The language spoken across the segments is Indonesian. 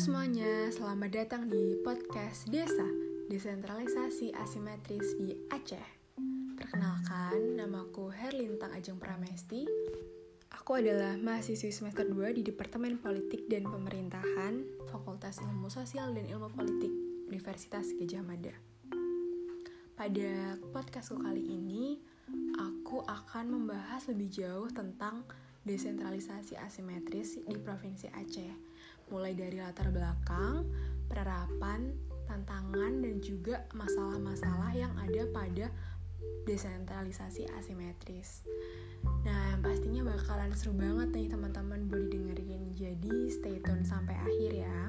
semuanya, selamat datang di podcast Desa Desentralisasi Asimetris di Aceh. Perkenalkan, namaku Herlintang Ajeng Pramesti. Aku adalah mahasiswi semester 2 di Departemen Politik dan Pemerintahan, Fakultas Ilmu Sosial dan Ilmu Politik, Universitas Gajah Mada. Pada podcastku kali ini, aku akan membahas lebih jauh tentang desentralisasi asimetris di Provinsi Aceh, mulai dari latar belakang, penerapan, tantangan, dan juga masalah-masalah yang ada pada desentralisasi asimetris. Nah, pastinya bakalan seru banget nih teman-teman buat didengerin. Jadi stay tune sampai akhir ya.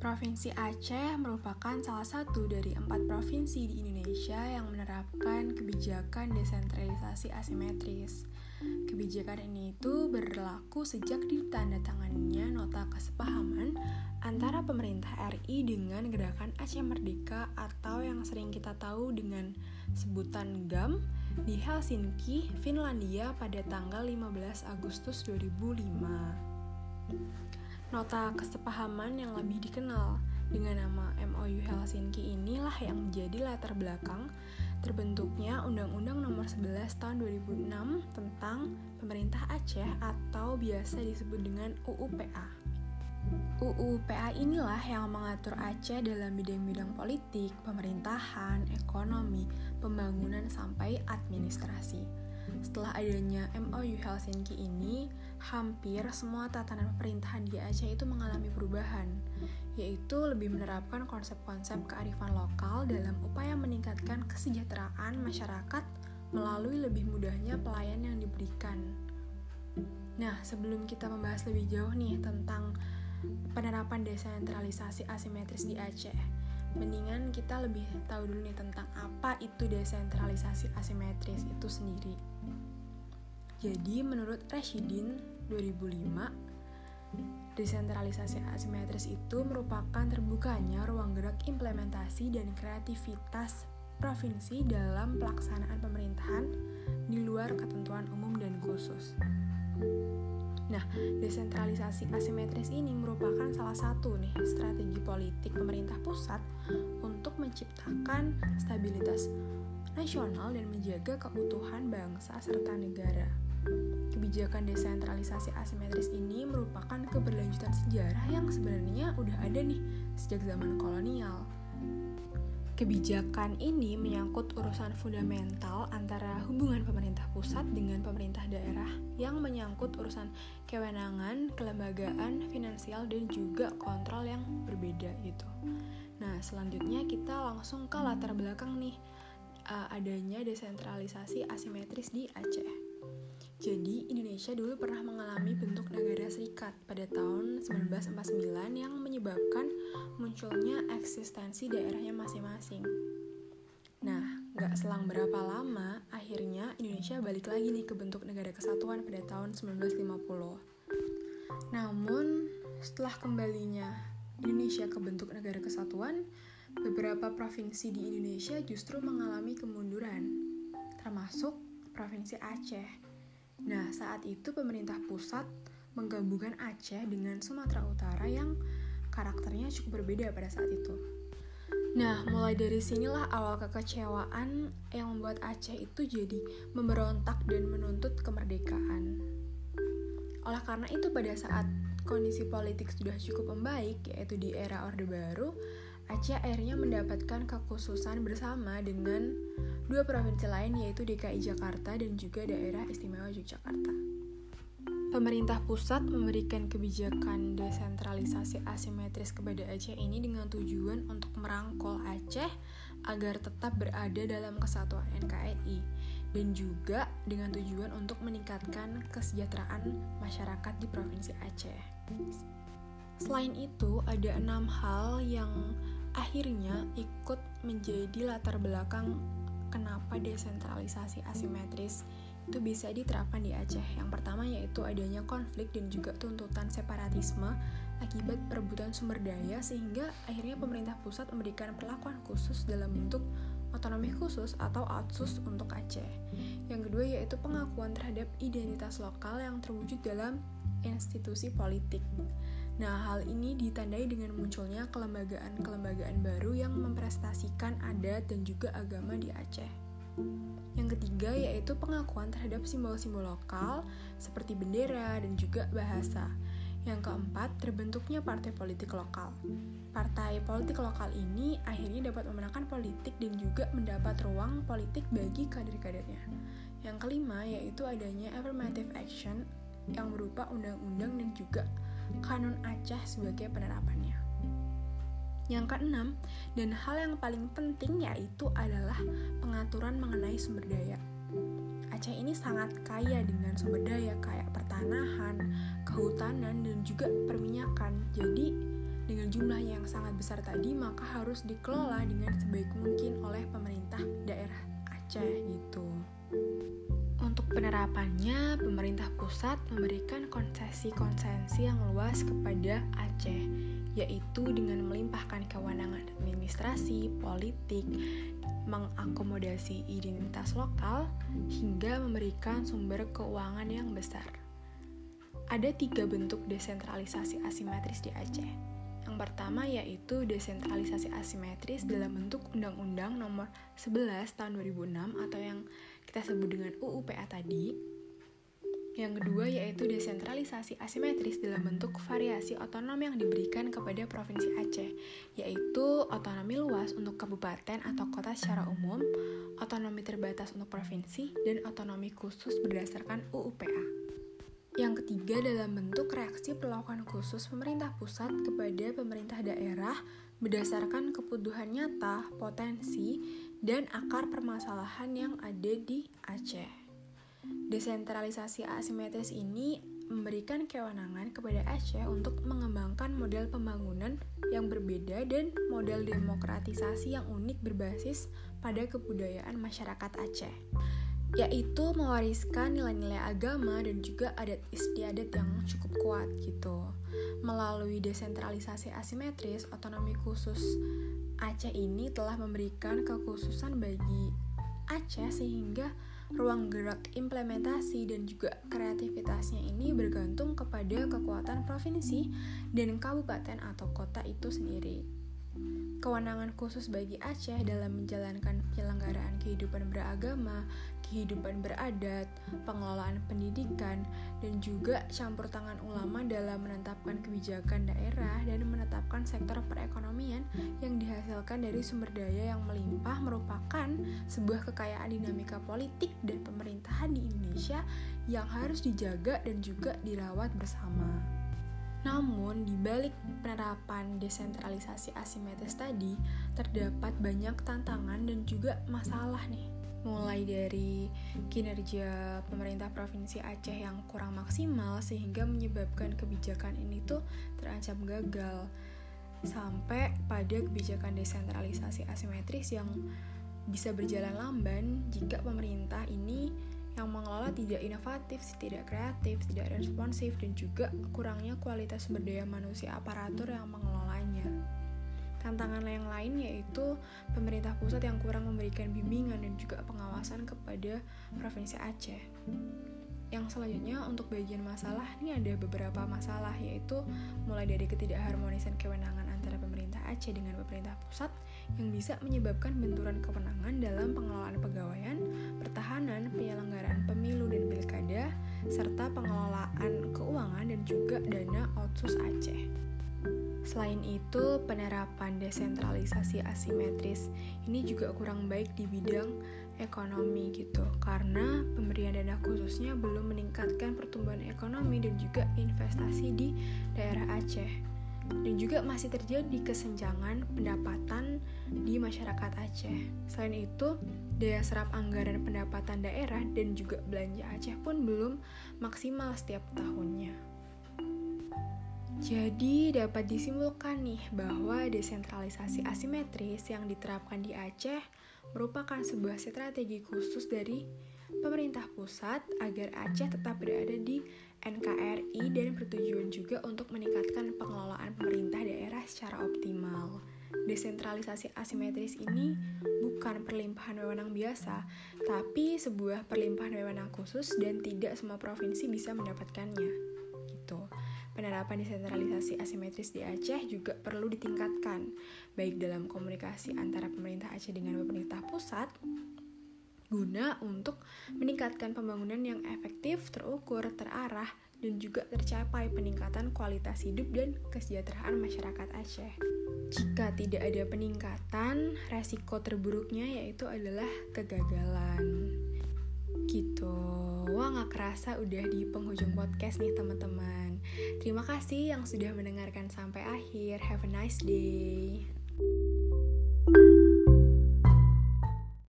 Provinsi Aceh merupakan salah satu dari empat provinsi di Indonesia yang menerapkan kebijakan desentralisasi asimetris. Kebijakan ini itu berlaku sejak ditandatangannya nota kesepahaman antara pemerintah RI dengan Gerakan Aceh Merdeka atau yang sering kita tahu dengan sebutan GAM di Helsinki, Finlandia pada tanggal 15 Agustus 2005. Nota kesepahaman yang lebih dikenal dengan nama MOU Helsinki inilah yang menjadi latar belakang terbentuknya Undang-Undang Nomor 11 Tahun 2006 tentang Pemerintah Aceh atau biasa disebut dengan UUPA. UUPA inilah yang mengatur Aceh dalam bidang-bidang politik, pemerintahan, ekonomi, pembangunan sampai administrasi. Setelah adanya MOU Helsinki ini, hampir semua tatanan pemerintahan di Aceh itu mengalami perubahan, yaitu lebih menerapkan konsep-konsep kearifan lokal dalam upaya meningkatkan kesejahteraan masyarakat melalui lebih mudahnya pelayan yang diberikan. Nah, sebelum kita membahas lebih jauh nih tentang penerapan desentralisasi asimetris di Aceh, mendingan kita lebih tahu dulu nih tentang apa itu desentralisasi asimetris itu sendiri. Jadi menurut Rashidin 2005, desentralisasi asimetris itu merupakan terbukanya ruang gerak implementasi dan kreativitas provinsi dalam pelaksanaan pemerintahan di luar ketentuan umum dan khusus. Nah, desentralisasi asimetris ini merupakan salah satu nih strategi politik pemerintah pusat untuk menciptakan stabilitas nasional dan menjaga keutuhan bangsa serta negara. Kebijakan desentralisasi asimetris ini merupakan keberlanjutan sejarah yang sebenarnya udah ada nih sejak zaman kolonial. Kebijakan ini menyangkut urusan fundamental antara hubungan pemerintah pusat dengan pemerintah daerah yang menyangkut urusan kewenangan, kelembagaan, finansial, dan juga kontrol yang berbeda gitu. Nah, selanjutnya kita langsung ke latar belakang nih uh, adanya desentralisasi asimetris di Aceh. Jadi, Indonesia dulu pernah mengalami bentuk negara serikat pada tahun 1949 yang menyebabkan munculnya eksistensi daerahnya masing-masing. Nah, gak selang berapa lama, akhirnya Indonesia balik lagi nih ke bentuk negara kesatuan pada tahun 1950. Namun, setelah kembalinya Indonesia ke bentuk negara kesatuan, beberapa provinsi di Indonesia justru mengalami kemunduran, termasuk Provinsi Aceh Nah, saat itu pemerintah pusat menggabungkan Aceh dengan Sumatera Utara yang karakternya cukup berbeda pada saat itu. Nah, mulai dari sinilah awal kekecewaan yang membuat Aceh itu jadi memberontak dan menuntut kemerdekaan. Oleh karena itu pada saat kondisi politik sudah cukup membaik, yaitu di era Orde Baru, Aceh akhirnya mendapatkan kekhususan bersama dengan dua provinsi lain yaitu DKI Jakarta dan juga daerah istimewa Yogyakarta. Pemerintah pusat memberikan kebijakan desentralisasi asimetris kepada Aceh ini dengan tujuan untuk merangkul Aceh agar tetap berada dalam kesatuan NKRI dan juga dengan tujuan untuk meningkatkan kesejahteraan masyarakat di Provinsi Aceh. Selain itu, ada enam hal yang akhirnya ikut menjadi latar belakang kenapa desentralisasi asimetris itu bisa diterapkan di Aceh. Yang pertama yaitu adanya konflik dan juga tuntutan separatisme akibat perebutan sumber daya sehingga akhirnya pemerintah pusat memberikan perlakuan khusus dalam bentuk otonomi khusus atau outsus untuk Aceh. Yang kedua yaitu pengakuan terhadap identitas lokal yang terwujud dalam institusi politik. Nah, hal ini ditandai dengan munculnya kelembagaan-kelembagaan baru yang memprestasikan adat dan juga agama di Aceh. Yang ketiga yaitu pengakuan terhadap simbol-simbol lokal seperti bendera dan juga bahasa. Yang keempat, terbentuknya partai politik lokal. Partai politik lokal ini akhirnya dapat memenangkan politik dan juga mendapat ruang politik bagi kader-kadernya. Yang kelima yaitu adanya affirmative action yang berupa undang-undang dan juga Kanun Aceh sebagai penerapannya. Yang keenam, dan hal yang paling penting yaitu adalah pengaturan mengenai sumber daya. Aceh ini sangat kaya dengan sumber daya kayak pertanahan, kehutanan, dan juga perminyakan. Jadi, dengan jumlah yang sangat besar tadi, maka harus dikelola dengan sebaik mungkin oleh pemerintah daerah Aceh gitu. Untuk penerapannya, pemerintah pusat memberikan konsesi-konsesi yang luas kepada Aceh, yaitu dengan melimpahkan kewenangan administrasi, politik, mengakomodasi identitas lokal, hingga memberikan sumber keuangan yang besar. Ada tiga bentuk desentralisasi asimetris di Aceh. Yang pertama yaitu desentralisasi asimetris dalam bentuk Undang-Undang Nomor 11 Tahun 2006 atau yang kita sebut dengan UUPA tadi. Yang kedua yaitu desentralisasi asimetris dalam bentuk variasi otonom yang diberikan kepada Provinsi Aceh, yaitu otonomi luas untuk kabupaten atau kota secara umum, otonomi terbatas untuk provinsi, dan otonomi khusus berdasarkan UUPA. Yang ketiga dalam bentuk reaksi perlakuan khusus pemerintah pusat kepada pemerintah daerah berdasarkan kebutuhan nyata, potensi, dan akar permasalahan yang ada di Aceh. Desentralisasi asimetris ini memberikan kewenangan kepada Aceh untuk mengembangkan model pembangunan yang berbeda dan model demokratisasi yang unik berbasis pada kebudayaan masyarakat Aceh, yaitu mewariskan nilai-nilai agama dan juga adat istiadat yang cukup kuat gitu. Melalui desentralisasi asimetris, otonomi khusus Aceh ini telah memberikan kekhususan bagi Aceh sehingga ruang gerak implementasi dan juga kreativitasnya ini bergantung kepada kekuatan provinsi dan kabupaten atau kota itu sendiri. Kewenangan khusus bagi Aceh dalam menjalankan penyelenggaraan kehidupan beragama, kehidupan beradat, pengelolaan pendidikan, dan juga campur tangan ulama dalam menetapkan kebijakan daerah dan menetapkan sektor perekonomian yang dihasilkan dari sumber daya yang melimpah merupakan sebuah kekayaan dinamika politik dan pemerintahan di Indonesia yang harus dijaga dan juga dirawat bersama. Namun, di balik penerapan desentralisasi asimetris tadi, terdapat banyak tantangan dan juga masalah nih mulai dari kinerja pemerintah provinsi Aceh yang kurang maksimal sehingga menyebabkan kebijakan ini tuh terancam gagal sampai pada kebijakan desentralisasi asimetris yang bisa berjalan lamban jika pemerintah ini yang mengelola tidak inovatif, tidak kreatif, tidak responsif, dan juga kurangnya kualitas sumber daya manusia aparatur yang mengelolanya. Tantangan yang lain yaitu pemerintah pusat yang kurang memberikan bimbingan dan juga pengawasan kepada Provinsi Aceh. Yang selanjutnya untuk bagian masalah ini ada beberapa masalah yaitu mulai dari ketidakharmonisan kewenangan antara pemerintah Aceh dengan pemerintah pusat yang bisa menyebabkan benturan kewenangan dalam pengelolaan pegawaian, pertahanan, penyelenggaraan pemilu dan pilkada, serta pengelolaan keuangan dan juga dana otsus Aceh. Selain itu, penerapan desentralisasi asimetris ini juga kurang baik di bidang ekonomi gitu karena pemberian dana khususnya belum meningkatkan pertumbuhan ekonomi dan juga investasi di daerah Aceh dan juga masih terjadi kesenjangan pendapatan di masyarakat Aceh. Selain itu, daya serap anggaran pendapatan daerah dan juga belanja Aceh pun belum maksimal setiap tahunnya. Jadi dapat disimpulkan nih bahwa desentralisasi asimetris yang diterapkan di Aceh merupakan sebuah strategi khusus dari pemerintah pusat agar Aceh tetap berada di NKRI dan bertujuan juga untuk meningkatkan pengelolaan pemerintah daerah secara optimal. Desentralisasi asimetris ini bukan perlimpahan wewenang biasa, tapi sebuah perlimpahan wewenang khusus dan tidak semua provinsi bisa mendapatkannya gitu. Penerapan desentralisasi asimetris di Aceh juga perlu ditingkatkan, baik dalam komunikasi antara pemerintah Aceh dengan pemerintah pusat, guna untuk meningkatkan pembangunan yang efektif, terukur, terarah, dan juga tercapai peningkatan kualitas hidup dan kesejahteraan masyarakat Aceh. Jika tidak ada peningkatan, resiko terburuknya yaitu adalah kegagalan. Gitu. Wah gak kerasa udah di penghujung podcast nih teman-teman. Terima kasih yang sudah mendengarkan sampai akhir. Have a nice day.